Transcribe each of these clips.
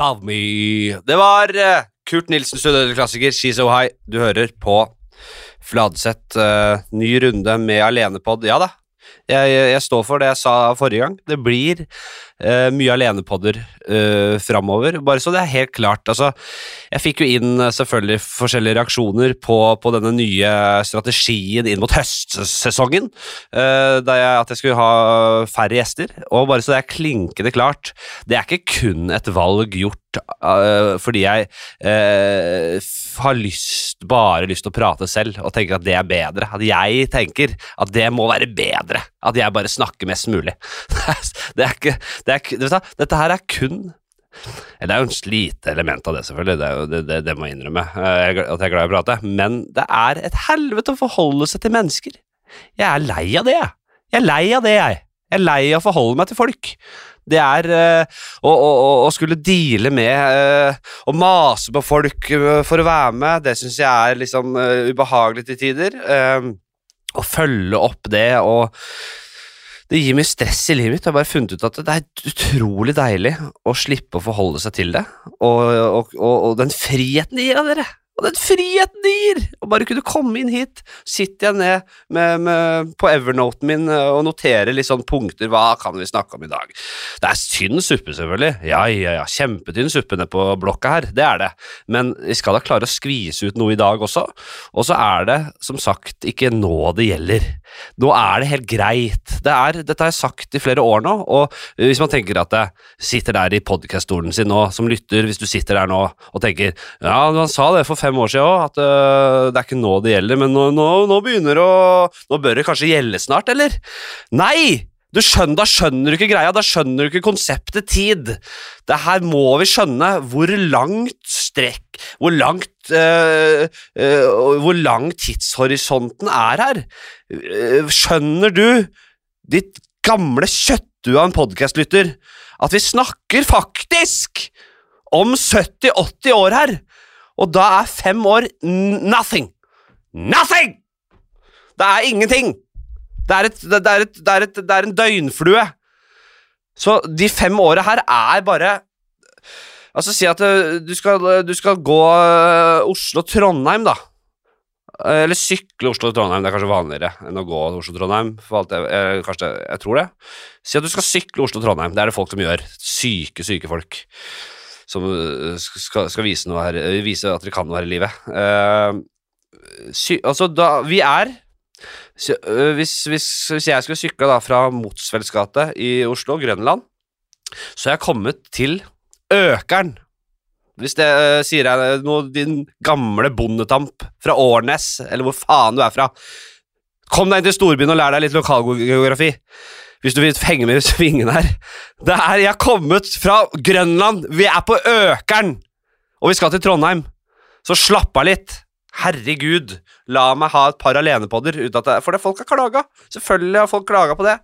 Above Me. Det var eh, Kurt Nilsen, studentklassiker, She's So High. Du hører på Fladseth. eh, ny runde med alenepod. Ja da, jeg, jeg står for det jeg sa forrige gang. Det blir uh, mye alenepodder uh, framover. Bare så det er helt klart. Altså, jeg fikk jo inn eh, selvfølgelig forskjellige reaksjoner på, på denne nye strategien inn mot høstsesongen. Uh, jeg, at jeg skulle ha færre gjester. Og bare så det er klinkende klart, det er ikke kun et valg gjort eh, fordi jeg uh, har lyst, bare lyst til å prate selv og tenker at det er bedre. At jeg tenker at det må være bedre. At jeg bare snakker mest mulig. det er ikke, det er, ikke- vet Dette her er kun det er jo et lite element av det, selvfølgelig. Det, er det, det, det må jeg innrømme. eh, jeg er At jeg er glad i å prate. Men det er et helvete å forholde seg til mennesker. Jeg er lei av det, jeg. Jeg er lei av det, jeg. Jeg er lei av å forholde meg til folk. Det er øh, å, å, skulle deale med øh, Å mase på folk øh, for å være med, det syns jeg er liksom øh, ubehagelig til tider. Å følge opp det og det gir mye stress i livet mitt. Jeg har bare funnet ut at det er utrolig deilig å slippe å forholde seg til det. Og, og, og, og den friheten det gir av dere! Og den friheten det gir! Å bare kunne komme inn hit. Sitter jeg ned med, med, på Evernoten min eh, og noterer litt sånn punkter. Hva kan vi snakke om i dag? Det er tynn suppe, selvfølgelig. Ja, ja, ja. Kjempetynn suppe nede på blokka her. Det er det. Men vi skal da klare å skvise ut noe i dag også. Og så er det som sagt ikke nå det gjelder. Nå er det helt greit. Det er, dette har jeg sagt i flere år nå, og hvis man tenker at jeg sitter der i podcaststolen sin nå, som lytter, hvis du sitter der nå og tenker ja, han sa det for fem år siden òg, at uh, det er ikke nå det gjelder, men nå, nå, nå begynner å Nå bør det kanskje gjelde snart, eller? Nei! Du skjønner, da skjønner du ikke greia, da skjønner du ikke konseptet tid. Det her må vi skjønne hvor langt strekk, hvor langt øh, øh, Hvor lang tidshorisonten er her. Øh, Skjønner du, ditt gamle kjøttdue av en podkastlytter, at vi snakker faktisk om 70-80 år her, og da er fem år nothing. Nothing! Det er ingenting. Det er, et, det, er et, det, er et, det er en døgnflue. Så de fem åra her er bare Altså, si at øh, du skal, du skal gå øh, Oslo-Trondheim, da. Eh, Eller sykle Oslo-Trondheim, det er kanskje vanligere enn å gå Oslo-Trondheim. jeg, jeg tror det. Si at du skal sykle Oslo-Trondheim, det er det folk som gjør. Syke, syke folk. Som øh, skal, skal vise, her, øh, vise at dere kan noe her i livet. Uh, sy, altså, da Vi er så, uh, hvis, hvis, hvis jeg skulle sykle da fra Motsfeldts gate i Oslo, Grønland, så er jeg kommet til Økeren. Hvis det uh, sier jeg noe, din gamle bondetamp fra Årnes, eller hvor faen du er fra. Kom deg inn til storbyen og lær deg litt lokalgeografi. Hvis du vil henge med i svingene her. Det er, jeg har kommet fra Grønland, vi er på Økeren! Og vi skal til Trondheim. Så slapp av litt. Herregud, la meg ha et par alenepodder uten det, For folk har klaga. Selvfølgelig har folk klaga på det.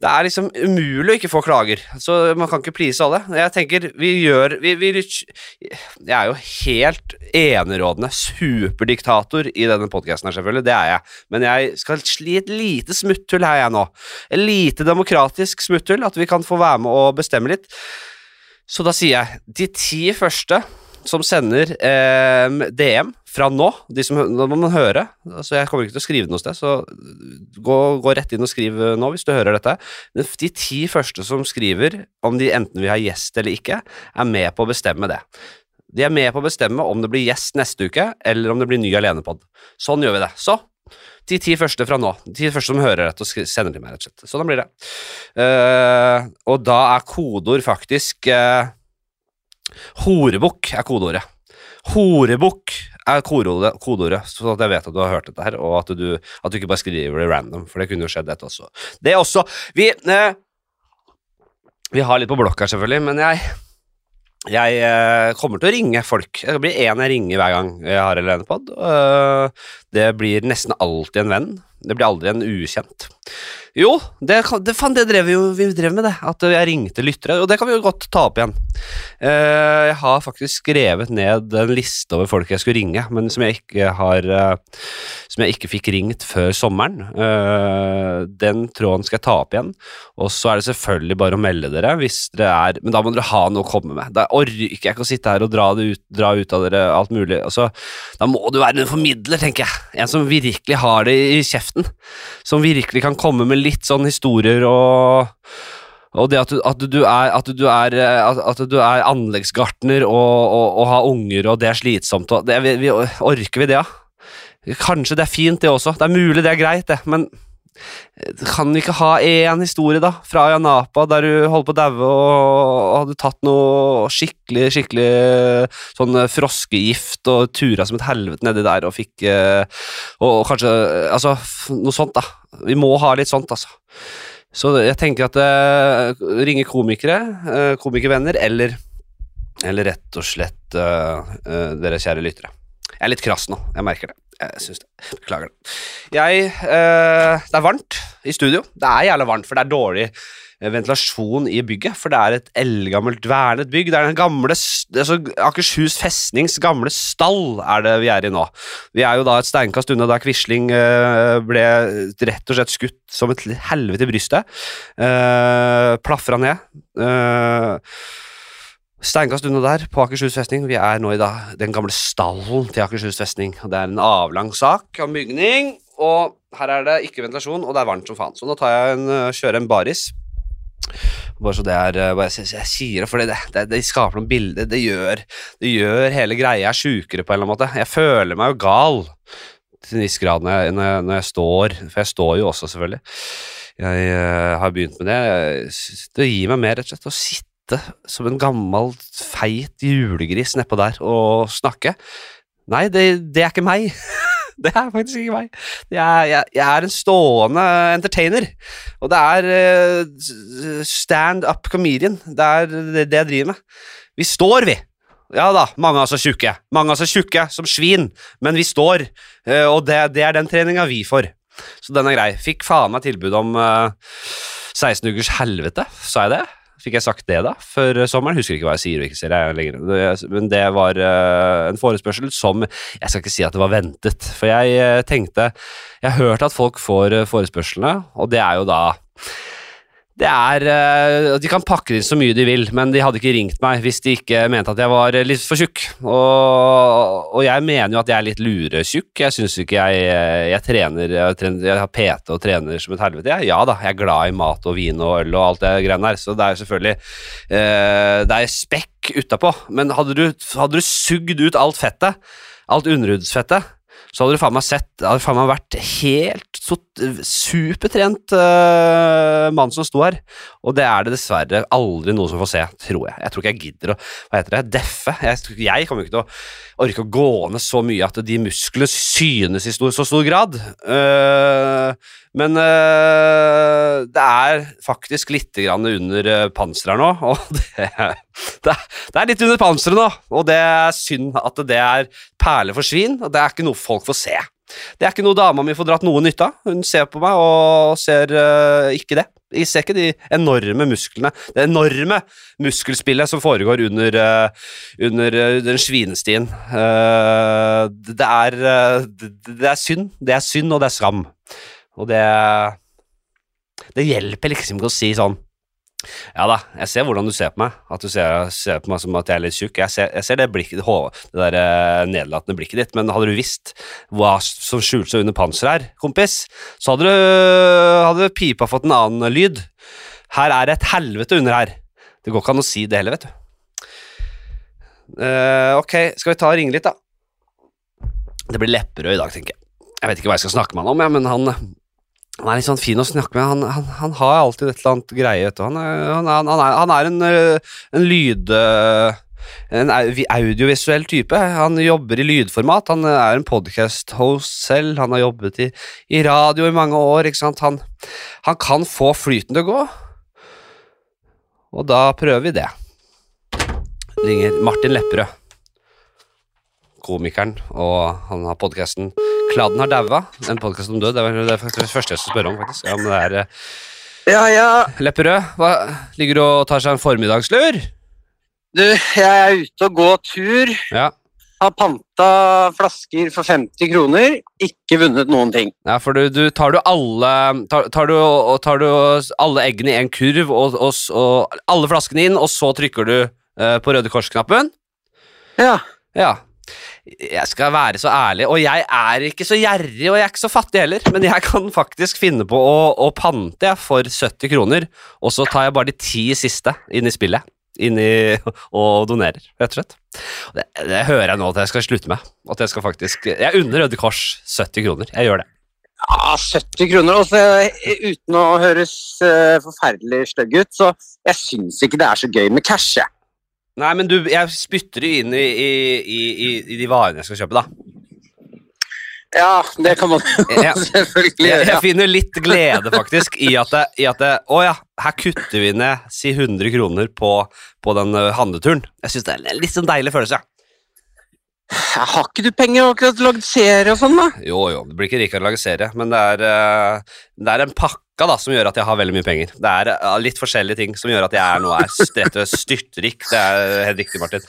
Det er liksom umulig å ikke få klager, så man kan ikke please alle. Jeg tenker, vi gjør vi, vi, Jeg er jo helt enerådende superdiktator i denne podkasten her, selvfølgelig. Det er jeg. Men jeg skal sli et lite smutthull her, jeg nå. Et lite demokratisk smutthull, at vi kan få være med og bestemme litt. Så da sier jeg de ti første som sender eh, DM fra nå, de som, nå må man høre, altså jeg kommer ikke til å skrive det noe sted, så gå, gå rett inn og skriv eh, nå hvis du hører dette. Men De ti første som skriver om de enten vil ha gjest eller ikke, er med på å bestemme det. De er med på å bestemme om det blir gjest neste uke, eller om det blir ny alenepod. Sånn gjør vi det. Så, de ti første fra nå. De ti første som hører dette og sender til meg, rett og slett. Sånn blir det. Uh, og da er kodeord faktisk uh, Horebukk er kodeordet. Horebukk er kodeordet, kodeordet, så at jeg vet at du har hørt dette her, og at du, at du ikke bare skriver det random, for det kunne jo skjedd, dette også. Det også. Vi eh, Vi har litt på blokk her, selvfølgelig, men jeg jeg eh, kommer til å ringe folk. Det blir én jeg ringer hver gang jeg har en lenepod. Uh, det blir nesten alltid en venn. Det blir aldri en ukjent. Jo, det, det, fan, det drev vi jo vi drev med, det. At jeg ringte lyttere. Og det kan vi jo godt ta opp igjen. Eh, jeg har faktisk skrevet ned en liste over folk jeg skulle ringe, men som jeg ikke har eh, Som jeg ikke fikk ringt før sommeren. Eh, den tråden skal jeg ta opp igjen. Og så er det selvfølgelig bare å melde dere hvis dere er Men da må dere ha noe å komme med. Da orker jeg ikke å sitte her og dra, ut, dra ut av dere alt mulig. Altså, da må du være en formidler, tenker jeg. En som virkelig har det i kjeften. Som virkelig kan komme med litt sånn historier og og det at du, at du er, at du er, eh, at, du er anleggsgartner og, og, og har unger, og det er slitsomt og det, vi, vi, Orker vi det, ja? Kanskje det er fint, det også. Det er mulig det er greit, det, men kan vi ikke ha én historie, da, fra Ayanapa, der du holdt på å daue og hadde tatt noe skikkelig, skikkelig sånn eh, froskegift og tura som et helvete nedi der og fikk eh, Og kanskje Altså, noe sånt, da. Vi må ha litt sånt, altså. Så jeg tenker at eh, ringe komikere, eh, komikervenner, eller, eller rett og slett eh, dere kjære lyttere. Jeg er litt krass nå, jeg merker det. Jeg syns det. Beklager det. Jeg eh, Det er varmt i studio. Det er jævla varmt, for det er dårlig eh, ventilasjon i bygget. For det er et eldgammelt vernet bygg. Det er den gamle det er Akershus festnings gamle stall er det vi er i nå. Vi er jo da et steinkast unna da Quisling eh, ble rett og slett skutt som et helvete i brystet. Eh, Plafra ned. Uh, Steinkast unna der, på Akershus festning. Vi er nå i da, den gamle stallen til Akershus festning. Det er en avlang sak av bygning, og her er det ikke ventilasjon, og det er varmt som faen. Så nå tar jeg en, øh, kjører en baris. Bare så det er øh, bare jeg, jeg sier det, for det, det, det skaper noen bilder. Det gjør, det gjør hele greia sjukere på en eller annen måte. Jeg føler meg jo gal til en viss grad når jeg, når jeg, når jeg står, for jeg står jo også, selvfølgelig. Jeg øh, har begynt med det. Det gir meg mer, rett og slett, å sitte som en gammel, feit julegris nedpå der og snakke. Nei, det, det er ikke meg. det er faktisk ikke meg. Jeg, jeg, jeg er en stående entertainer. Og det er eh, stand up comedian. Det er det, det jeg driver med. Vi står, vi. Ja da, mange av oss er tjukke. Mange av oss er tjukke som svin, men vi står, eh, og det, det er den treninga vi får. Så den er grei. Fikk faen meg tilbud om eh, 16 ukers helvete, sa jeg det? Fikk jeg sagt det da, før sommeren? Husker ikke hva jeg sier og ikke sier. Jeg. Men det var eh, en forespørsel som Jeg skal ikke si at det var ventet, for jeg eh, tenkte Jeg har hørt at folk får eh, forespørslene, og det er jo da det er eh, De kan pakke inn så mye de vil, men de hadde ikke ringt meg hvis de ikke mente at jeg var eh, litt for tjukk. Og, og jeg mener jo at jeg er litt luretjukk. Jeg syns ikke jeg, eh, jeg trener jeg, trener jeg har PT og trener som et helvete. Jeg, ja da, jeg er glad i mat og vin og øl og alt det greiene der, så det er selvfølgelig Det er spekk utapå, men hadde du, hadde du sugd ut alt fettet, alt underhudsfettet, så hadde du faen meg sett Det hadde faen meg vært helt så, supertrent uh, mann som sto her. Og det er det dessverre aldri noen som får se, tror jeg. Jeg tror ikke jeg gidder å Hva heter det? Deffe. Jeg, jeg kommer ikke til å orke å gå ned så mye at de musklene synes i stor, så stor grad. Eh, men eh, det er faktisk litt under uh, panseret her nå, og det, det, det er litt under panseret nå. Og det er synd at det er perler for svin, og det er ikke noe folk får se. Det er ikke noe dama mi får dratt noe nytte av. Hun ser på meg og ser eh, ikke det. Jeg ser ikke de enorme musklene, det enorme muskelspillet som foregår under, eh, under eh, den svinestien. Eh, det, er, eh, det er synd. Det er synd, og det er skam. Og det Det hjelper liksom ikke å si sånn Ja da, jeg ser hvordan du ser på meg. At du ser, ser på meg som at jeg er litt tjukk. Jeg ser, jeg ser det blikket, det der eh, nedlatende blikket ditt, men hadde du visst hva som skjulte seg under panseret her, kompis, så hadde du hadde pipa fått en annen lyd. Her er det et helvete under her. Det går ikke an å si det heller, vet du. Eh, ok, skal vi ta og ringe litt, da? Det blir Lepperød i dag, tenker jeg. Jeg vet ikke hva jeg skal snakke med han om, ja, men han, han er litt sånn fin å snakke med. Han, han, han har alltid et eller annet greie. Vet du. Han, er, han, er, er, en, øh, en lyd... En audiovisuell type. Han jobber i lydformat. Han er en podcast-host selv. Han har jobbet i, i radio i mange år. Ikke sant? Han, han kan få flyten til å gå, og da prøver vi det. Ringer Martin Lepperød komikeren, og han har podkasten Kladden har daua. En podkast om død. Det var det første jeg skulle spørre om. faktisk. Ja, men det er eh, Ja, ja. Lepperød, hva, ligger du og tar seg en formiddagslur? Du, jeg er ute og går tur. Ja. Har panta flasker for 50 kroner. Ikke vunnet noen ting. ja, for du, du tar du alle tar, tar, du, tar du alle eggene i en kurv og, og, og alle flaskene inn, og så trykker du uh, på Røde Kors-knappen? Ja. Ja. Jeg skal være så ærlig, og jeg er ikke så gjerrig, og jeg er ikke så fattig heller, men jeg kan faktisk finne på å, å pante for 70 kroner, og så tar jeg bare de ti siste inn i spillet. Inn i, og donerer, rett og slett. Det, det hører jeg nå at jeg skal slutte med. At jeg skal faktisk Jeg unner Røde Kors 70 kroner. Jeg gjør det. ja 70 kroner. Og så, eh, uten å høres eh, forferdelig stygg ut, så jeg syns ikke det er så gøy med cash. jeg. Nei, men du, jeg spytter det inn i, i, i, i, de varene jeg skal kjøpe, da. Ja, det kan man Ja. selvfølgelig Jeg, gjøre. jeg finner litt glede faktisk i at, det, i at det, Å ja, her kutter vi ned si 100 kroner på, på den ø, handleturen. Jeg syns det er en litt sånn deilig følelse. Ja, Har ikke du penger akkurat lagd serie og sånn, da? Jo, jo, det blir ikke rikere å lage serie, men det er, ø, det er en pakka da, som gjør at jeg har veldig mye penger. Det er litt forskjellige ting som gjør at jeg er nå er slett styrtrik. Det er helt riktig, Martin.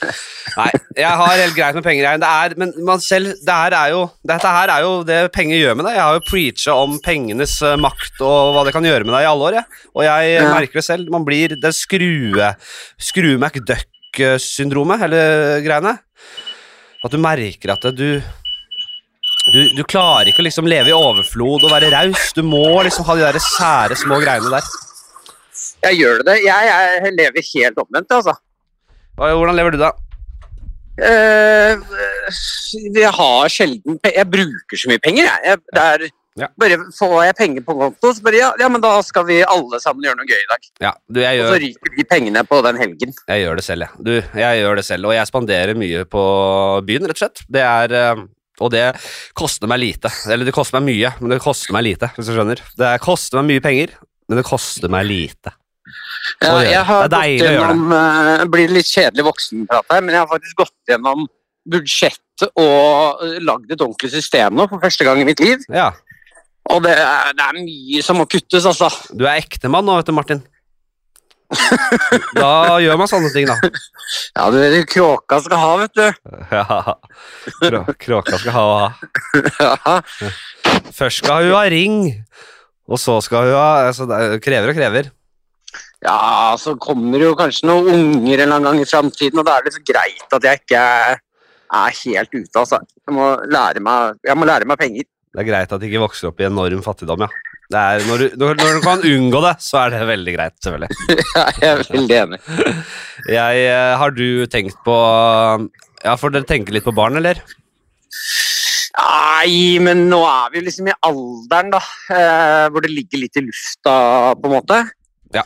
Nei, jeg har helt greit med penger, jeg. Det er, men man selv, det her er jo, dette her er jo det penger gjør med deg. Jeg har jo preacha om pengenes makt og hva det kan gjøre med deg i alle år, jeg. Og jeg Ja. merker det selv. Man blir det skrue, skrue McDuck-syndromet, hele greiene. At du merker at du du, du klarer ikke å liksom leve i overflod og være raus. Du må liksom ha de der sære små greiene der. Jeg gjør det. Jeg, jeg lever helt omvendt, altså. Hvordan lever du, da? Uh, jeg har sjelden penger. Jeg bruker så mye penger, jeg. jeg det er, Ja. Bare får jeg penger på konto, så bare ja, ja, men da skal vi alle sammen gjøre noe gøy i dag. Ja, du, jeg Og så ryker de pengene på den helgen. jeg gjør det selv, jeg. Du, jeg gjør det selv, og jeg spanderer mye på byen, rett og slett. Det er eh, Og det koster meg lite. Eller det koster meg mye, men det koster meg lite, hvis du skjønner. Det koster meg mye penger, men det koster meg lite. Ja, jeg har Det gått gjennom det. Blir litt kjedelig voksenprat her, men jeg har faktisk gått gjennom budsjettet og eh, lagd et ordentlig system nå for første gang i mitt liv. Ja. Og det er, det er mye som må kuttes, altså. Du er ektemann nå, vet du, Martin. Da gjør man sånne ting, da. Ja, det er det kråka skal ha, vet du. Ja. Krå, kråka skal ha og ha. Ja. Først skal hun ha ring, og så skal hun ha altså, er- Krever og krever. Ja, så kommer det jo kanskje noen unger en eller annen gang i framtiden, og da er det så greit at jeg ikke er helt ute, altså. Jeg må lære meg, jeg må lære meg penger. Det er greit at de ikke vokser opp i enorm fattigdom, ja. Er, når, du, når, du kan unngå det, så er det veldig greit, selvfølgelig. ja, Jeg er veldig enig. Jeg, eh, har du tenkt på Ja, får dere tenke litt på barn, eller? Nei, men nå er vi liksom i alderen, da, eh, hvor det ligger litt i lufta, på en måte. Ja.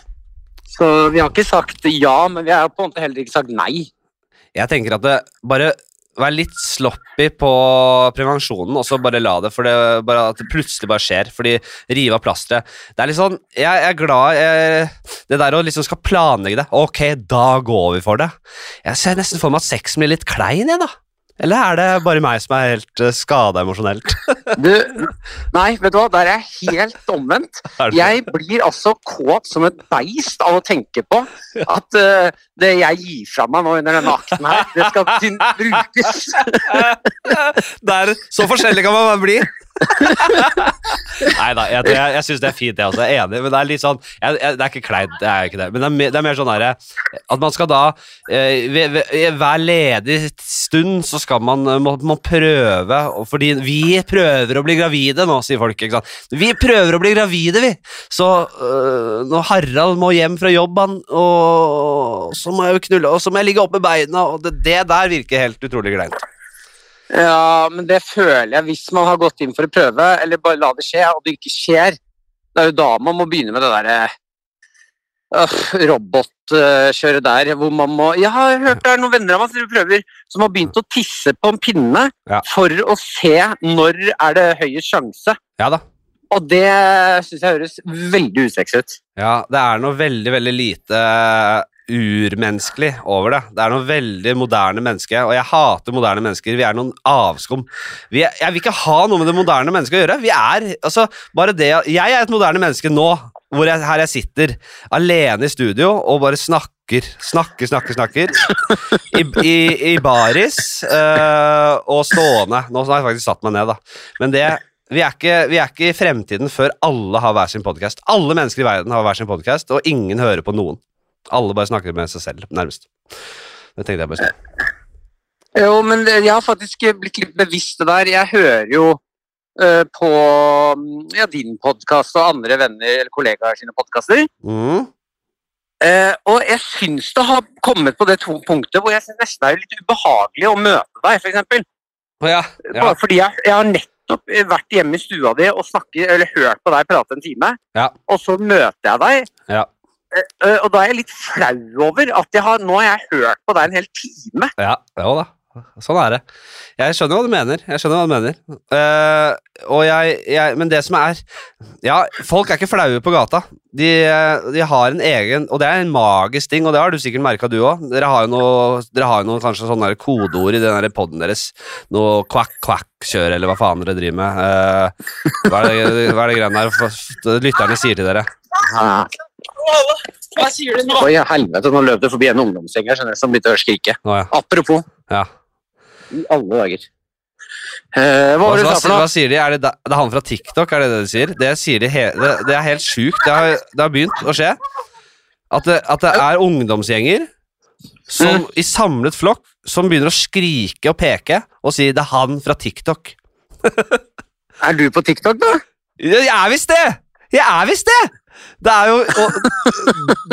Så vi har ikke sagt ja, men vi har på en måte heller ikke sagt nei. Jeg tenker at det bare Vær litt sloppy på prevensjonen, og så bare la det, for det, bare at det plutselig bare skjer. Fordi rive av plasteret. Det er litt sånn Jeg, jeg er glad jeg, Det der å liksom skal planlegge det. Ok, da går vi for det. Jeg ser nesten for meg at sexen blir litt klein, jeg, da. Eller er det bare meg som er helt uh, skada emosjonelt? Du, nei, vet du hva, der er jeg helt omvendt. Jeg blir altså kåt som et beist av å tenke på at uh, det jeg gir fra meg nå under denne akten her, det skal brukes. det er, så forskjellig kan man bli. Nei da, jeg, jeg, jeg syns det er fint, jeg også. Jeg er enig. Men det er litt sånn jeg, jeg, Det er ikke kleint, det er ikke det. Men det er, mer, det er mer sånn herre At man skal da eh, Hver ledig stund så skal man, eh, må, må prøve Fordi vi prøver å bli gravide nå, sier folk. ikke sant? Vi prøver å bli gravide, vi! Så øh, når Harald må hjem fra jobb, han, og så må jeg jo knulle, og så må jeg ligge oppe med beina, og det, det der virker helt utrolig kleint. Ja, men det føler jeg hvis man har gått inn for å prøve, eller bare la det skje, og det ikke skjer. Det er jo da man må begynne med det derre øh, robotkjøret der, hvor man må Jeg har hørt det er noen venner av meg som prøver, som har begynt å tisse på en pinne Ja. for å se når er det høyest sjanse. Ja da. Og det syns jeg høres veldig usexy ut. Ja, det er noe veldig, veldig lite urmenneskelig over det. Det er noe veldig moderne menneske, og jeg hater moderne mennesker. Vi er noen avskum. Vi er, jeg vil ikke ha noe med det moderne mennesket å gjøre. Vi er, altså, bare det Jeg er et moderne menneske nå, hvor jeg, her jeg sitter alene i studio og bare snakker, snakker, snakker, snakker. I, i, i baris øh, og stående. Nå har jeg faktisk satt meg ned, da. Men det vi er, ikke, vi er ikke i fremtiden før alle har hver sin podkast. Alle mennesker i verden har hver sin podkast, og ingen hører på noen. Alle bare snakker med seg selv, nærmest. Det tenkte jeg bare si. Jo, men jeg har faktisk blitt litt bevisst det der. Jeg hører jo eh, på ja, din podkast og andre venner eller kollegaer sine podkaster. Mm. Eh, og jeg syns det har kommet på det to punktet hvor jeg synes nesten det er litt ubehagelig å møte deg, f.eks. Å ja. ja. Bare fordi jeg, jeg har nettopp eh, vært hjemme i stua di og snakket, eller hørt på deg prate en time, Ja. og så møter jeg deg. Eh, eh, og da er jeg litt flau over at jeg har, nå har jeg hørt på deg en hel time. Ja, jo da. Sånn er det. Jeg skjønner hva du mener. Jeg skjønner hva du mener. Uh, jeg, jeg Men det som er Ja, folk er ikke flaue på gata. De, de har en egen Og det er en magisk ting, og det har du sikkert merka du òg. Dere har jo noe, dere har noe kanskje sånne kodeord i den der poden deres. Noe kvakk-kvakk-kjør, eller hva faen dere driver med. Uh, hva, er det, hva det greiene der lytterne sier til dere? Hva sier du nå? Oi, helvete, nå løp det forbi en ungdomsgjeng her, som begynte å skrike. Nå, ja. Apropos, ja. i alle dager. Eh, hva Hva, du hva, hva sier de? Er det, da- det er han fra TikTok, er det det de sier? Det, sier de he, det, det er helt sjukt. Det har, det har begynt å skje. At det, at det er ungdomsgjenger som Mm. i samlet flokk som begynner å skrike og peke og si 'det er han fra TikTok'. Er du på TikTok, da? Jeg er visst det! Jeg er visst det! Det er jo og,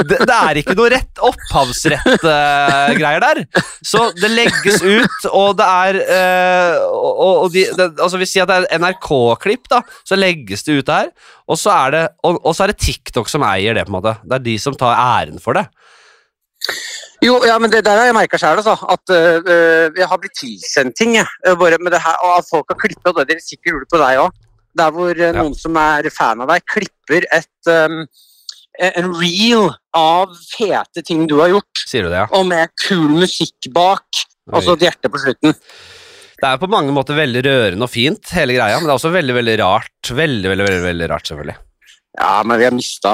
det, det er ikke noe rett opphavsrett-greier der. Så det legges ut, og det er uh, og, og de, det, Altså Vi sier at det er NRK-klipp, da, så legges det ut der. Og så, er det, og, og så er det TikTok som eier det. på en måte Det er de som tar æren for det. Jo, ja, men det der har jeg merka sjøl, altså. At øh, jeg har blitt tilsendt ting, jeg. Bare med det her, og at folk har klippet, og det dere sikkert gjorde på deg òg. Der hvor ja. noen som er fan av deg, klipper et um, en reel av fete ting du har gjort, Sier du det, ja? og med kul musikk bak, og så et hjerte på slutten. Det er på mange måter veldig rørende og fint, hele greia, men det er også veldig veldig rart. Veldig, veldig, veldig, veldig rart, selvfølgelig. Ja, men vi har mista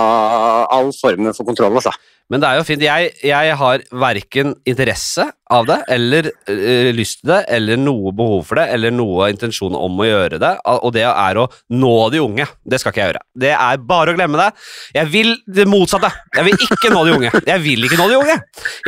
all formen for kontroll, altså. Men det er jo fint. Jeg, jeg har verken interesse av det, eller øh, lyst til det, eller noe behov for det, eller noe intensjon om å gjøre det. Og det er å nå de unge. Det skal ikke jeg gjøre. Det er bare å glemme det. Jeg vil det motsatte. Jeg vil ikke nå de unge. Jeg vil ikke nå de unge.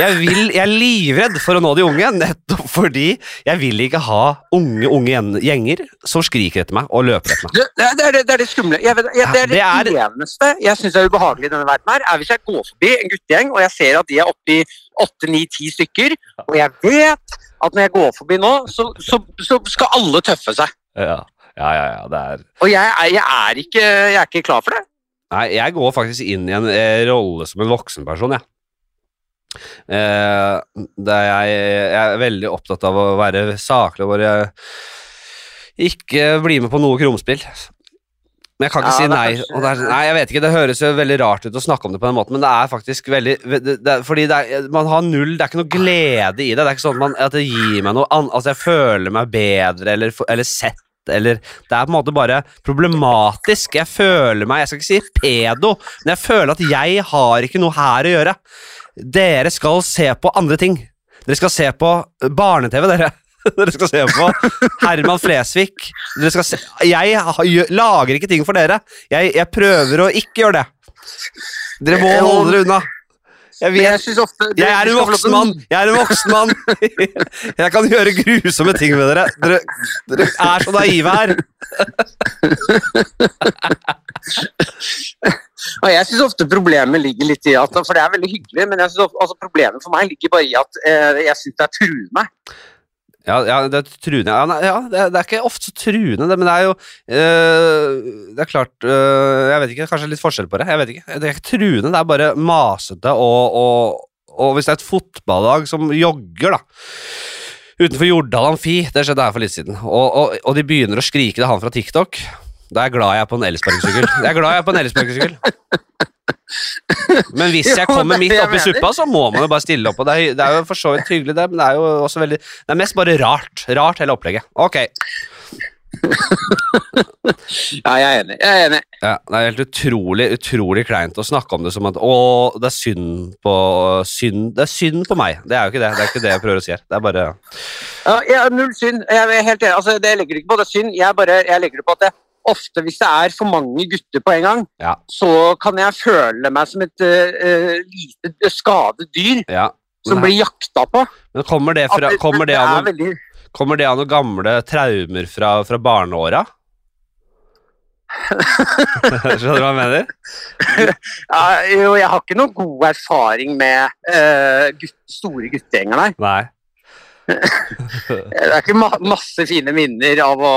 Jeg, vil, jeg er livredd for å nå de unge, nettopp fordi jeg vil ikke ha unge, unge gjenger som skriker etter meg og løper etter meg. Det, det, er, det, er det, skumle. Jeg vet, jeg, det er det, eneste jeg syns er ubehagelig i denne verden, her, er hvis jeg går forbi en guttegjeng og jeg ser at de er oppe i åtte, ni, ti stykker, og jeg vet at når jeg går forbi nå, så, så, så skal alle tøffe seg. Ja, ja, ja. ja det er Og jeg, jeg, er ikke, jeg er ikke klar for det. Nei, jeg går faktisk inn i en eh, rolle som en voksen person, jeg. Eh, der jeg, jeg er veldig opptatt av å være saklig og bare ikke bli med på noe krumspill. Men jeg kan ikke Ja, si nei. er, nei, jeg vet ikke, det høres jo veldig rart ut å snakke om det på den måten, men det er faktisk veldig det, det, Fordi det er, man har null Det er ikke noe glede i det. Det er ikke sånn at, man, at det gir meg noe annet Altså, jeg føler meg bedre eller, eller sett eller Det er på en måte bare problematisk. Jeg føler meg Jeg skal ikke si pedo, men jeg føler at jeg har ikke noe her å gjøre. Dere skal se på andre ting. Dere skal se på barne-TV, dere. Dere skal se på Herman Flesvig. Dere skal se Jeg lager ikke ting for dere. Jeg, jeg prøver å ikke gjøre det. Dere må holde dere unna. Jeg, vet, jeg, jeg er en voksen mann. Jeg er en voksen mann. Jeg kan gjøre grusomme ting med dere. Dere, dere er så naive her. Og jeg syns ofte problemet ligger litt i at For det er veldig hyggelig, men jeg synes ofte, altså problemet for meg ligger bare i at eh, jeg syns det er truende. Ja, ja det er truende. Ja, nei, ja det, er, det er ikke ofte så truende, det, men det er jo øh, Det er klart øh, Jeg vet ikke, kanskje litt forskjell på det. Jeg vet ikke. Det er ikke truende, det er bare masete og, og, og hvis det er et fotballag som jogger, da Utenfor Jordal Amfi, det skjedde her for litt siden, og, og, og de begynner å skrike det er han fra TikTok. Da er jeg glad jeg er på en elsparkesykkel. Jeg er glad jeg er på en elsparkesykkel. Men hvis jeg kommer er midt oppi suppa, så må man jo bare stille opp. Og det er, det er jo for så vidt hyggelig, det, men det er jo også veldig Det er mest bare rart. Rart, hele opplegget. Ok. Ja, jeg er enig. Jeg er enig. Ja, det er helt utrolig utrolig kleint å snakke om det som at Å, det er synd på synd, Det er synd på meg. Det er jo ikke det. Det er ikke det jeg prøver å si her. Det er bare Ja, ja, null synd. Jeg er helt enig. Altså, det legger du ikke på det er synd. Jeg, bare, jeg legger det på at det ofte, hvis det er for mange gutter på en gang, Ja. så kan jeg føle meg som et eh, eh, lite skadet dyr Ja. som blir jakta på. men kommer, det fra, kommer, det av noen, veldig kommer det av noen gamle traumer fra, fra barneåra? Skjønner du hva jeg mener? ja, Jo, jeg har ikke noen god erfaring med uh, gutt, store guttegjenger, nei. Nei. Det er ikke ma masse fine minner av å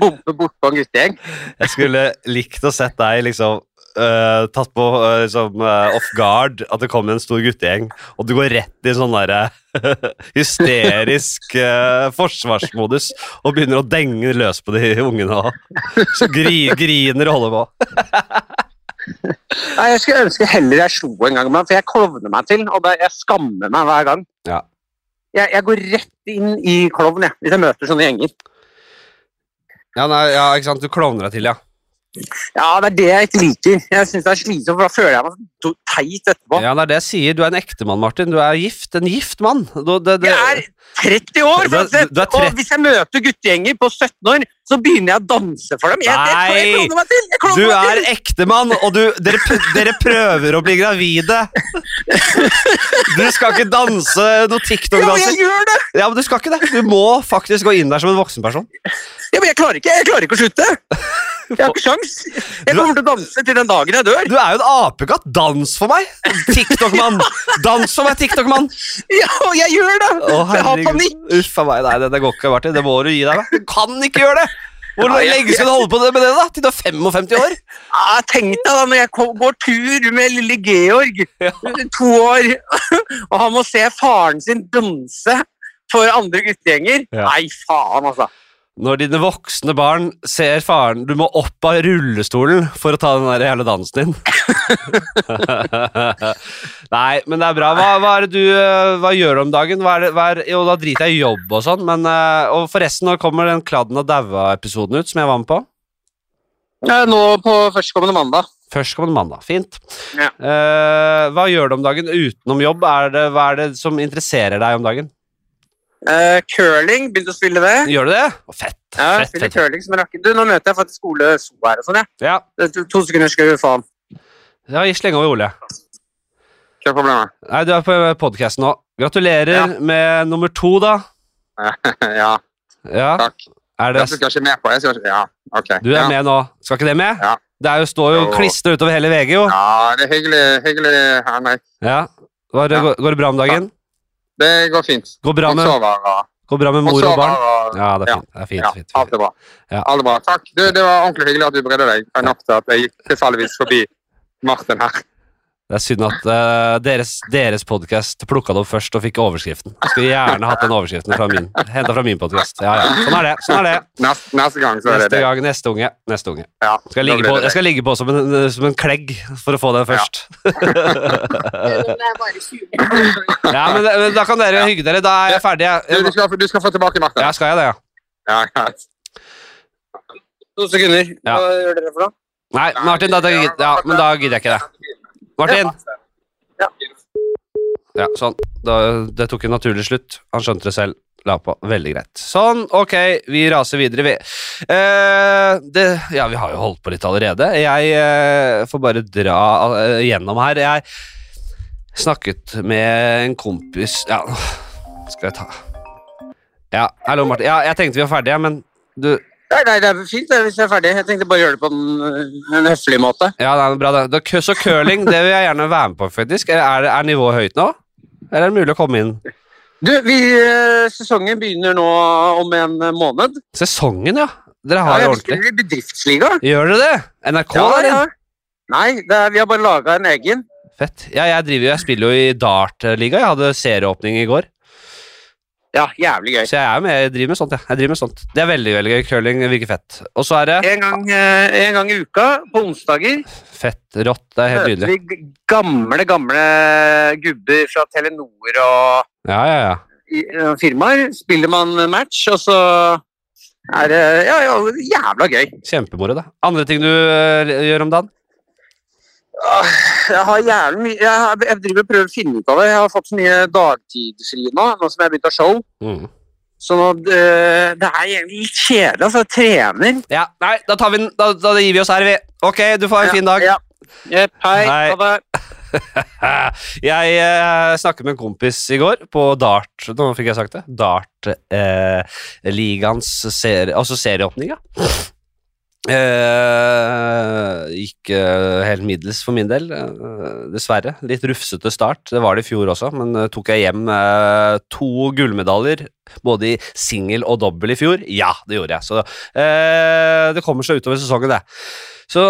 bompe bortpå en guttegjeng. Jeg skulle likt å sett deg liksom uh, tatt på uh, liksom, uh, off guard at det kommer en stor guttegjeng, og du går rett i sånn derre hysterisk forsvarsmodus og begynner å denge løs på de ungene og så gri, griner og holder på. Nei, Jeg skulle ønske heller jeg slo en gang, men for jeg klovner meg til, og jeg skammer meg hver gang. Ja. Jeg, jeg går rett inn i klovn jeg, hvis jeg møter sånne gjenger. Ja, nei, ja, ikke sant, du klovner deg til, ja. Ja, det er det jeg ikke liker. Jeg synes det er slitsomt, for da føler jeg meg teit etterpå. Ja, det er det jeg sier. Du er en ektemann, Martin. Du er gift. En gift mann. Du, det, det, Jeg er 30 år, Du er- du er 30. og hvis jeg møter guttegjenger på 17 år, så begynner jeg å danse for dem. Jeg, jeg, jeg, meg til! Jeg du meg er til! ektemann, og du, dere, dere prøver å bli gravide. Du skal ikke danse noe Ja, TikTok-danser. jeg gjør det! Ja, men du skal ikke det. Du må faktisk gå inn der som en voksen person. Ja, men jeg klarer ikke, jeg klarer ikke å slutte. Jeg har ikke sjans. Jeg kommer til å danse til den dagen jeg dør. Du er jo en apekatt. Dans for meg! TikTok-mann. Dans for meg, TikTok-mann. Ja, jeg gjør det! Å, jeg har panikk. Uff a meg. Nei, det, det går ikke, Martin. Det må du gi deg Da. Du kan ikke gjøre det! Hvor Ja, lenge skal du holde på med det, da? Til du er 55 år? Ja, Tenk deg da når jeg går tur med lille Georg, to år, og han må se faren sin danse for andre guttegjenger. Ja. Nei, faen, altså. Når dine voksne barn ser faren Du må opp av rullestolen for å ta den der jævla dansen din. Nei, men det er bra. Hva, hva er det du øh, Hva gjør du om dagen? Hva er det, hva er, jo, da driter jeg i jobb og sånn, men øh, Og forresten, når kommer den Kladden og daua-episoden ut, som jeg var med på? Nå på førstkommende mandag. Førstkommende mandag. Fint. Ja. Uh, hva gjør du om dagen utenom jobb? Er det, hva er det som interesserer deg om dagen? Eh, curling, begynte å spille det. Gjør du det? Oh, fett. Ja, fett, spiller fett. curling som en. Du, nå møter jeg faktisk Ole So her og sånn, jeg. Ja, er To, to sekunder skal få han. ja gi slenge over Ole. Hva er problemet? Nei, du er på podkasten nå. Gratulerer Ja. med nummer to, da. ja, Ja. takk. Er det, skal ikke med på. det. ikke, ja, ok. du er med nå. Skal ikke det med? Ja. Det er jo, står jo klistra utover hele VG, jo. Ja, det er hyggelig, hyggelig. Ja. Det, Ja. går, går det bra om dagen? Det går fint. Går bra med, og går bra med mor og sover barn? og Ja, det er fint. Det er fint, Ja, fint, alt er bra. Ja. Alt er bra. Takk. Du, det var ordentlig hyggelig at du brydde deg nok til at jeg gikk tilfeldigvis forbi Martin her. Det er synd at uh, deres, deres podkast plukka det opp først og fikk overskriften. Skulle gjerne hatt den overskriften fra min, henta fra min podkast. Ja, ja. Sånn er det. sånn er det. Neste, neste gang så er det Neste det. gang, neste unge. Neste unge. Ja, Skal jeg, ligge på, jeg skal ligge på som en, som en klegg for å få den først. Ja, men, men Da kan dere hygge dere. Da er jeg ferdig. Du, du, skal, du skal få tilbake makta. ja, skal jeg det, ja? Ja. To sekunder. Ja. Hva gjør dere for noe? Nei, Martin, da, da, ja, men da gidder jeg ikke det. Martin! Ja. Ja, sånn. Da, det tok en naturlig slutt. Han skjønte det selv. La på. Veldig greit. Sånn, ok, vi raser videre. Vi, eh, det, ja, vi har jo holdt på litt allerede. Jeg eh, får bare dra eh, gjennom her. Jeg snakket med en kompis Ja, skal jeg ta Ja, hallo, Martin. Ja, jeg tenkte vi var ferdige, men du Nei, nei, det er fint det, hvis jeg er ferdig. Jeg tenkte bare å gjøre det på en, en høflig måte. Ja, det er bra det. Da, så curling, det vil jeg gjerne være med på, faktisk. Er, er, nivået høyt nå? Eller er det mulig å komme inn? Du, vi, eh, sesongen begynner nå om en måned. Sesongen, ja. Dere har Ja, det ordentlig. skal i bedriftsliga. Gjør dere det? NRK, Ja, der? ja. Nei, det er, vi har bare laga en egen. Fett. Ja, jeg, driver, jo- jeg spiller jo i dartliga. Jeg hadde serieåpning i går. Ja, jævlig gøy. Så jeg er med, jeg driver med sånt, jeg. jeg driver med sånt. Det er veldig veldig gøy. Curling virker fett. Og så er det En gang, eh, en gang i uka, på onsdager, fett, rått. Det er helt møter nydelig. vi gamle, gamle gubber fra Telenor og Ja, ja, ja. eh, firmaer. Spiller man match, og så er det ja, ja, jævla gøy. Kjempemoro, da. Andre ting du øh, gjør om dagen? Jeg har jævlig mye jeg, jeg driver og prøver å finne ut av det. Jeg har fått så mye dagtidsfri nå, nå som jeg har begynt å show. Mm. Så nå, det, det er egentlig litt kjedelig. altså. Jeg trener. Ja, nei, da tar vi den. Da, da gir vi oss her, vi. Ok, du får ha en fin dag. Ja. Yep, hei. Hei. Ha det. Jeg eh, snakket med en kompis i går på Dart Nå fikk jeg sagt det. Dart-ligaens serie, altså serieåpninga. Eh, gikk eh, helt middels for min del, eh, dessverre. Litt rufsete start. Det var det i fjor også, men eh, tok jeg hjem to gullmedaljer. Både i singel og dobbel i fjor. Ja, det gjorde jeg. Så det kommer seg utover sesongen, det. Så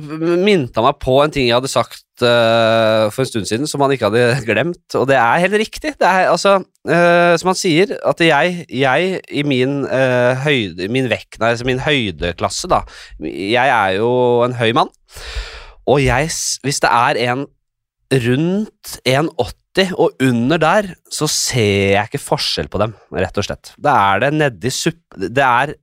minte han meg på en ting jeg hadde sagt for en stund siden, som han ikke hadde glemt, og det er helt riktig. Det er altså, øh, som han sier, at jeg, jeg i min uh, høyde, min vekt, nei, altså min høydeklasse, da, jeg er jo en høy mann, og jeg, hvis det er en rundt 1,80 og under der, så ser jeg ikke forskjell på dem, rett og slett. Da er det nedi suppe Det er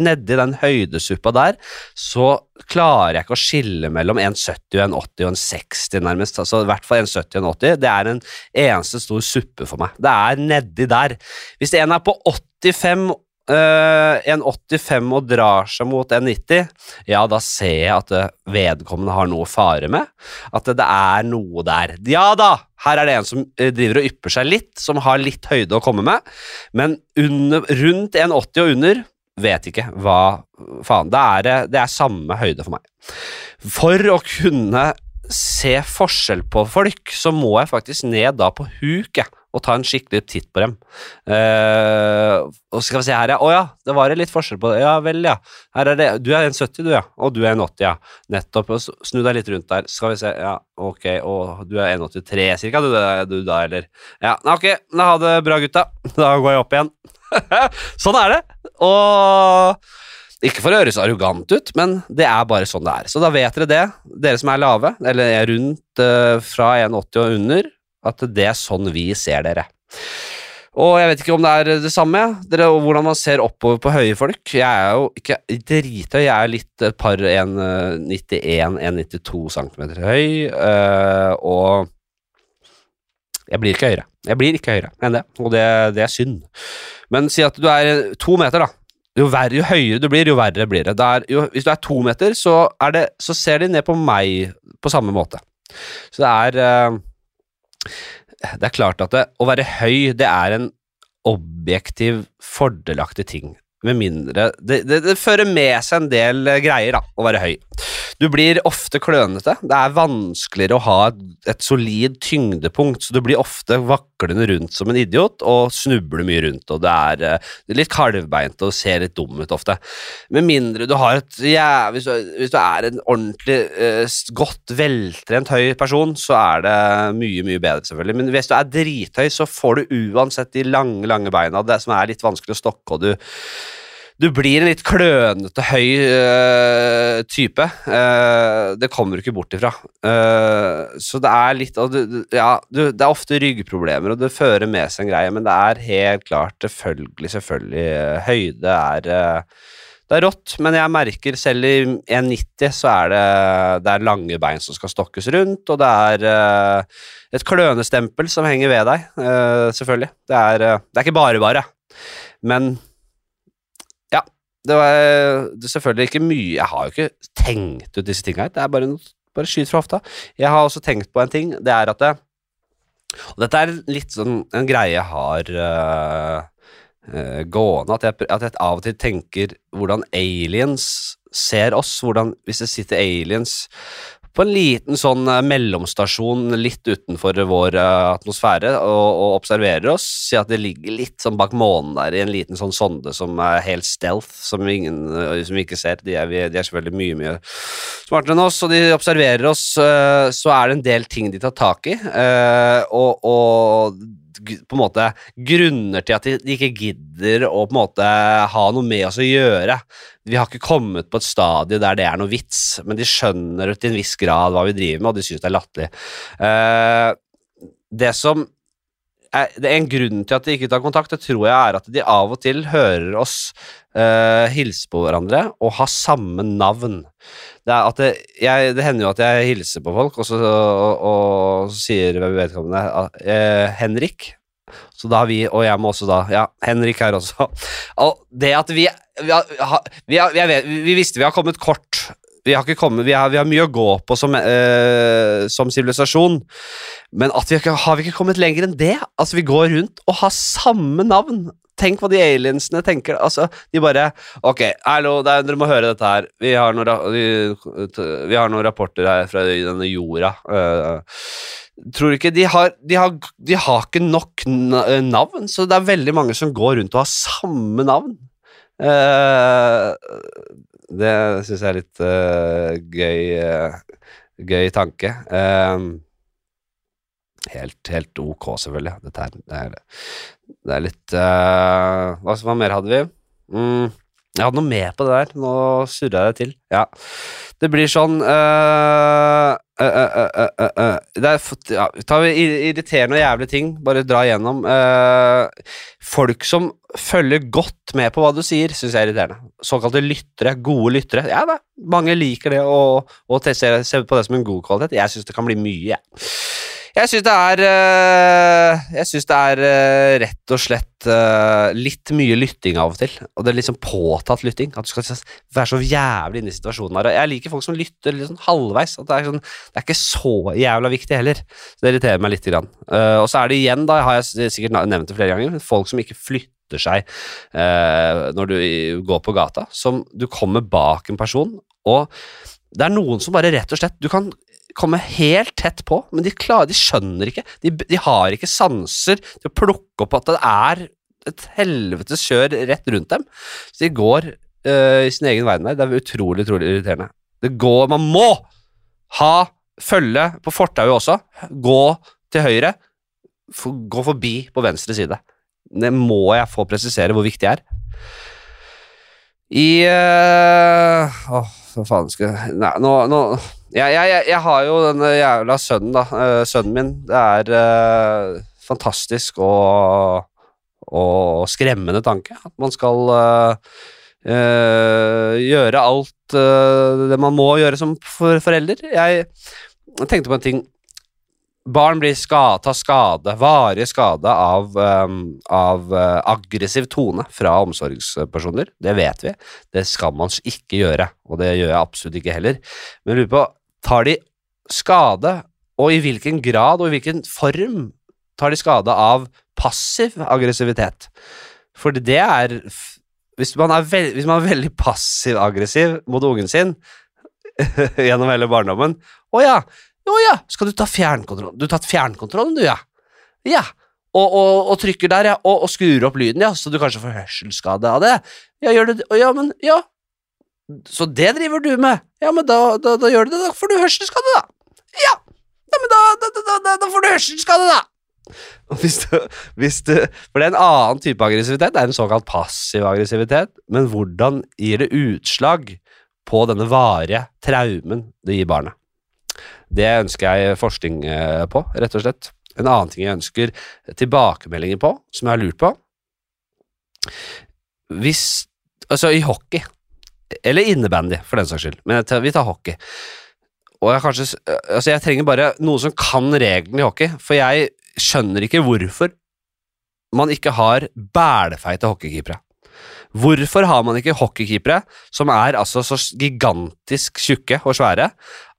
nedi den høydesuppa der, så klarer jeg ikke å skille mellom 1,70 og 1,80 og 1,60 nærmest. Altså i hvert fall 1,70 og 1,80. Det er en eneste stor suppe for meg. Det er nedi der. Hvis en er på 85 Uh, 1,85 og drar seg mot 1,90, ja, da ser jeg at eh, vedkommende har noe å fare med. At det, er noe der. Ja da, her er det en som eh, driver og ypper seg litt, som har litt høyde å komme med, men under, rundt 1,80 og under vet ikke hva faen. Det er, det- det er samme høyde for meg. For å kunne se forskjell på folk, så må jeg faktisk ned da på huk og ta en skikkelig titt på dem. Uh, og skal vi se her, ja. Å ja, det var litt forskjell på det. Ja vel, ja. Her er det. Du er 1,70 du, ja. Og du er 1,80, ja. Nettopp. Snu deg litt rundt der. Skal vi se, ja, ok. Og du er 1,83 cirka, du, du da, eller? Ja, ok. Da ha det bra, gutta. Da går jeg opp igjen. sånn er det. Og ikke for å høres arrogant ut, men det er bare sånn det er. Så da vet dere det, dere som er lave, eller er rundt eh, fra 1,80 og under, at det er sånn vi ser dere. Og jeg vet ikke om det er det samme, dere, og hvordan man ser oppover på høye folk. Jeg er jo ikke drithøy, jeg er litt et par 1,91-1,92 cm høy, eh, og jeg blir ikke høyere. Jeg blir ikke høyere enn det, og det, det er synd. Men si at du er to meter, da. Jo, verre, jo høyere du blir, jo verre blir det. det er, jo, hvis du er to meter, så, er det, så ser de ned på meg på samme måte. Så det er eh, Det er klart at det, å være høy, det er en objektiv, fordelaktig ting. Med mindre det, det, det fører med seg en del eh, greier, da, å være høy. Du blir ofte klønete. Det er vanskeligere å ha et, solid tyngdepunkt, så du blir ofte vaklende rundt som en idiot og snubler mye rundt, og det er, eh, litt kalvbeint og ser litt dum ut ofte. Med mindre du har et ja, hvis, du, hvis du er en ordentlig eh, godt veltrent høy person, så er det mye, mye bedre, selvfølgelig. Men hvis du er drithøy, så får du uansett de lange, lange beina, det som er litt vanskelig å stokke, og du du blir en litt klønete, høy uh, type. Uh, det kommer du ikke bort ifra. Uh, så det er litt du, Ja, du, det er ofte ryggproblemer, og det fører med seg en greie, men det er helt klart selvfølgelig, selvfølgelig Høyde er det er rått, men jeg merker selv i 1,90 så er det, det er lange bein som skal stokkes rundt, og det er et klønestempel som henger ved deg, selvfølgelig. Det er, det er ikke bare bare, men. Det var selvfølgelig ikke mye Jeg har jo ikke tenkt ut disse tinga det er bare, bare skyt fra hofta. Jeg har også tenkt på en ting, det er at det, Og dette er litt sånn en greie jeg har uh, uh, gående, at jeg, at jeg av og til tenker hvordan aliens ser oss, hvordan hvis det sitter aliens på en liten sånn eh, mellomstasjon litt utenfor vår eh, atmosfære og, og observerer oss. Si at det ligger litt sånn bak månen der i en liten sånn sonde som er helt stealth, som ingen eh, som vi ikke ser. De er, de er selvfølgelig mye, mye smartere enn oss, og de observerer oss. Så er det en del ting de tar tak i, og, og på en måte grunner til at de, ikke gidder å på en måte ha noe med oss å gjøre. Vi har ikke kommet på et stadie der det er noe vits, men de skjønner til en viss grad hva vi driver med, og de syns det er latterlig. Uh, det som det er En grunn til at de ikke tar kontakt, det tror jeg er at de av og til hører oss uh, hilse på hverandre og ha samme navn. Det, det, jeg, det hender jo at jeg hilser på folk, og så, og, og sier vedkommende uh, Henrik. Så da har vi, og jeg må også da Ja, Henrik her også. Og det at vi Vi, har, vi, har, vi, har, vi visste vi har kommet kort. Vi har, kommet, vi har, vi har mye å gå på som eh, som sivilisasjon, men vi ikke, har vi ikke kommet lenger enn det? Altså, vi går rundt og har samme navn. Tenk hva de aliensene tenker. Altså, de bare Ok, hallo, er, dere må høre dette her. Vi har noen, vi, har noen rapporter her fra denne jorda. Uh, tror ikke de har, de har De har ikke nok navn, så det er veldig mange som går rundt og har samme navn. Eh, det syns jeg er litt uh, gøy uh, Gøy tanke. Uh, helt, helt ok, selvfølgelig. Dette er, det er, det er litt eh, hva, hva mer hadde vi? Mm, jeg hadde noe med på det der. Nå surra jeg det til. Ja. Det blir sånn uh, uh, uh, Det er ja, tar vi irriterende og jævlige ting. Bare dra igjennom. Eh, folk som følger godt med på hva du sier, syns jeg er irriterende. Såkalte lyttere. Gode lyttere. Ja da, mange liker det og, og ser, på det som en god kvalitet. Jeg syns det kan bli mye, jeg. Jeg syns det er øh, Jeg synes det er øh, rett og slett øh, litt mye lytting av og til. Og det er sånn påtatt lytting. At du skal være så jævlig inne i situasjonen her. Og jeg liker folk som lytter litt sånn halvveis. At det, er sånn, det er ikke så jævla viktig heller. Så det irriterer meg litt. Grann. Og så er det igjen, da har jeg sikkert nevnt det flere ganger, folk som ikke flytter seg når du går på gata. Som du kommer bak en person, og det er noen som bare rett og slett Du kan komme helt tett på, men de, klarer, de skjønner ikke. De, de har ikke sanser til å plukke opp at det er et helvetes kjør rett rundt dem. Så de går uh, i sin egen verden der. Det er utrolig, utrolig irriterende. Det går Man må ha følge på fortauet også. Gå til høyre. For, gå forbi på venstre side. Det må jeg få presisere hvor viktig er. I øh, Åh, hva faen skal jeg Nei, nå, nå jeg, jeg, jeg, har jo den jævla sønnen, da. øh, sønnen min. Det er uh, fantastisk og, og skremmende tanke at man skal uh, uh, gjøre alt det man må gjøre som for, forelder. Jeg tenkte på en ting. Barn blir skada, tar skade, varig skade av, um, av uh, aggressiv tone fra omsorgspersoner. Det vet vi. Det skal man ikke gjøre, og det gjør jeg absolutt ikke heller. Men jeg lurer på, tar de skade, og i hvilken grad og i hvilken form tar de skade av passiv aggressivitet? For det er Hvis man er, veld, hvis man er veldig passiv-aggressiv mot ungen sin gjennom hele barndommen Å ja, å ja, skal du ta fjernkontrollen? Du har tatt fjernkontrollen, du, ja. Ja. Og, og, og trykker der, ja. Og, og skrur opp lyden, ja, så du kanskje får hørselsskade av det. Ja, gjør du det? Ja, men Ja. Så det driver du med? Ja, men da, da, da gjør du det. Da får du hørselsskade, da. Ja. ja men da, da, får du hørselsskade, da. Hvis du, hvis du, for det er en annen type aggressivitet, det er en såkalt passiv aggressivitet, men hvordan gir det utslag på denne varige traumen det gir barnet? Det ønsker jeg forskning eh, på, rett og slett. En annen ting jeg ønsker tilbakemeldinger på, som jeg har lurt på Hvis Altså, i hockey, eller innebandy, for den saks skyld, men tar- vi tar hockey. Og jeg kanskje Altså, jeg trenger bare noen som kan reglene i hockey, for jeg skjønner ikke hvorfor man ikke har bælefeite hockeykeepere. Hvorfor har man ikke hockeykeepere som er altså så gigantisk tjukke og svære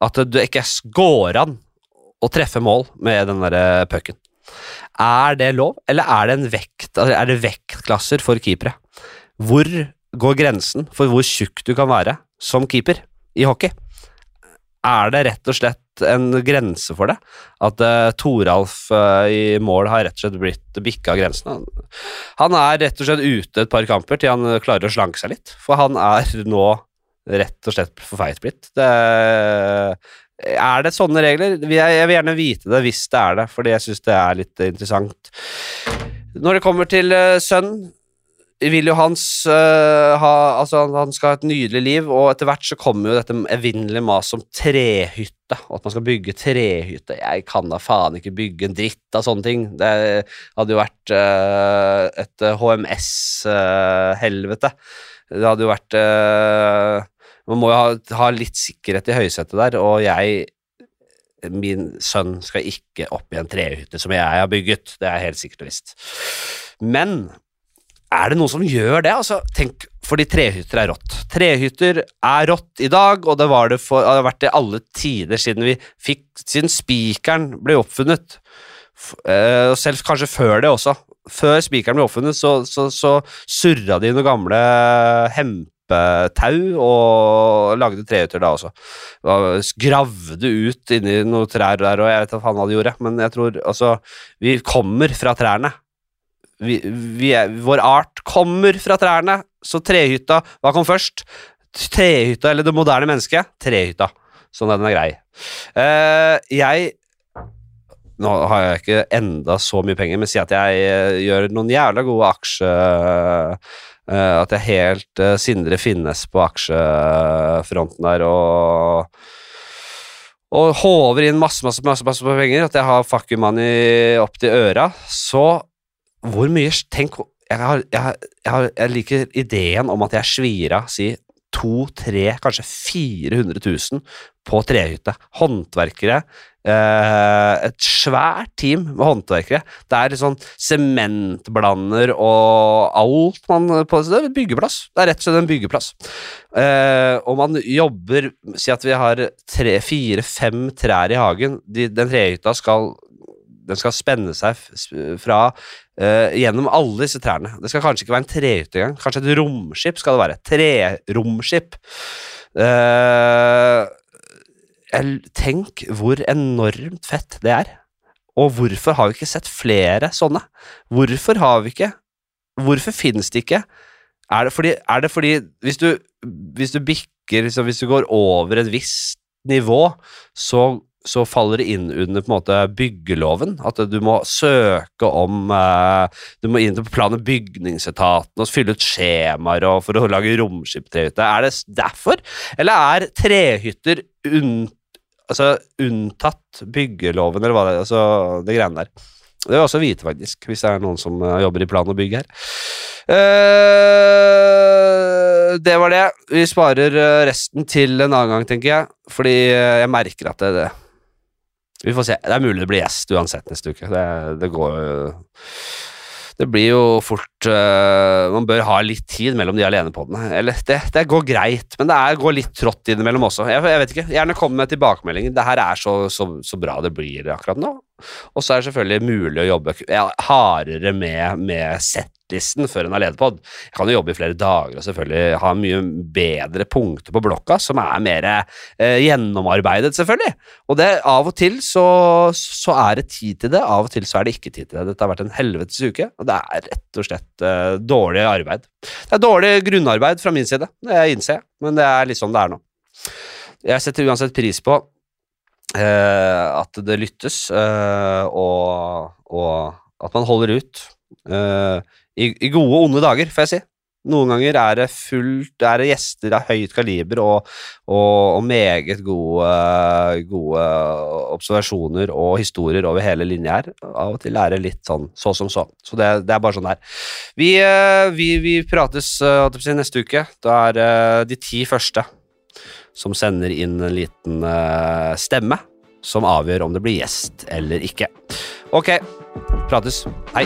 at det ikke går an å treffe mål med den der pucken? Er det lov, eller er det en vekt altså, Er det vektklasser for keepere? Hvor går grensen for hvor tjukk du kan være som keeper i hockey? Er det rett og slett en grense for det? At uh, Toralf uh, i mål har rett og slett blitt bikka grensen? Han, han er rett og slett ute et par kamper til han klarer å slanke seg litt, for han er nå rett og slett for feit blitt. Det, Er det sånne regler? Jeg, vil gjerne vite det hvis det er det, fordi jeg syns det er litt eh, interessant. Når det kommer til uh, sønnen vil jo hans uh, ha Altså, han, skal ha et nydelig liv, og etter hvert så kommer jo dette evinnelige maset om trehytte, og at man skal bygge trehytte. Jeg kan da faen ikke bygge en dritt av sånne ting. Det hadde jo vært uh, et HMS-helvete. det hadde jo vært eh, Man må jo ha, ha litt sikkerhet i høysetet der, og jeg Min sønn skal ikke opp i en trehytte som jeg har bygget, det er helt sikkert og visst. Men er det noen som gjør det? Altså, tenk, fordi trehytter er rått. Trehytter er rått i dag, og det, det, for, det har vært det alle tider siden vi fikk Siden spikeren ble oppfunnet. Eh, selv kanskje før det også. Før spikeren ble oppfunnet, så, så, så surra de noen gamle hempetau og lagde trehytter da også. Og Gravde ut inni noen trær der, og jeg vet hva faen hva de gjorde, men jeg tror altså Vi kommer fra trærne vi, vi er, vår art kommer fra trærne, så trehytta Hva kom først? Trehytta eller det moderne mennesket? Trehytta. Sånn at den er grei. Uh, jeg Nå har jeg ikke enda så mye penger, men si at jeg uh, gjør noen jævla gode aksje... Uh, at jeg er helt Sindre Finnes på aksjefronten der og og håver inn masse, masse, masse, masse penger, at jeg har fuck you money opp til øra, så hvor mye Tenk, jeg, har, jeg, jeg, jeg liker ideen om at jeg svir av, si, to, tre, kanskje 400 000 på trehytte. Håndverkere. Eh, et svært team med håndverkere. Det er litt sånn sementblander og alt man på Det er en byggeplass. Det er rett og slett en byggeplass. Eh, og man jobber Si at vi har tre, fire, fem trær i hagen. De, den trehytta skal den skal spenne seg fra uh, gjennom alle disse trærne. Det skal kanskje ikke være en trehytte engang. Kanskje et romskip skal det være. Treromskip. Uh, tenk hvor enormt fett det er. Og hvorfor har vi ikke sett flere sånne? Hvorfor har vi ikke Hvorfor finnes det ikke? Er det fordi, er det fordi hvis, du, hvis du bikker liksom, Hvis du går over et visst nivå, så så faller det inn under på en måte byggeloven. At du må søke om eh, Du må inn på plan- og bygningsetaten og fylle ut skjemaer for å lage romskiptrehytte. Er det derfor? Eller er trehytter unn, altså, unntatt byggeloven, eller hva det er? Altså, det greiene der. Det vil jeg også vite, faktisk, hvis det er noen som eh, jobber i plan og bygg her. Uh, det var det. Vi sparer resten til en annen gang, tenker jeg. Fordi jeg merker at det, det Vi får se. Det er mulig det blir gjest uansett neste uke. Det, det går jo Det blir jo fort uh, Man bør ha litt tid mellom de alenepodene. Eller, det, det går greit, men det er, går litt trått innimellom også. Jeg, jeg vet ikke. Gjerne kom med tilbakemeldinger. Det her er så, så, så bra det blir akkurat nå. Og så er det selvfølgelig mulig å jobbe hardere med, med settlisten før en alenepod. Jeg kan jo jobbe i flere dager og selvfølgelig ha mye bedre punkter på blokka som er mer eh, gjennomarbeidet, selvfølgelig. Og det av og til så, så er det tid til det, av og til så er det ikke tid til det. Dette har vært en helvetes uke, og det er rett og slett eh, dårlig arbeid. Det er dårlig grunnarbeid fra min side, det innser jeg, men det er litt sånn det er nå. Jeg setter uansett pris på eh, at det lyttes, eh, og, og at man holder ut. eh, i, I gode onde dager, får jeg si. Noen ganger er det fullt er det gjester av høyt kaliber og, og, og meget gode, gode observasjoner og historier over hele linja her. Av og til er det litt sånn så som så. Så det, det er bare sånn det er. Vi, eh, vi, vi prates eh, neste uke. Da er det de ti første som sender inn en liten eh, stemme som avgjør om det blir gjest eller ikke. Ok, prates. Hei.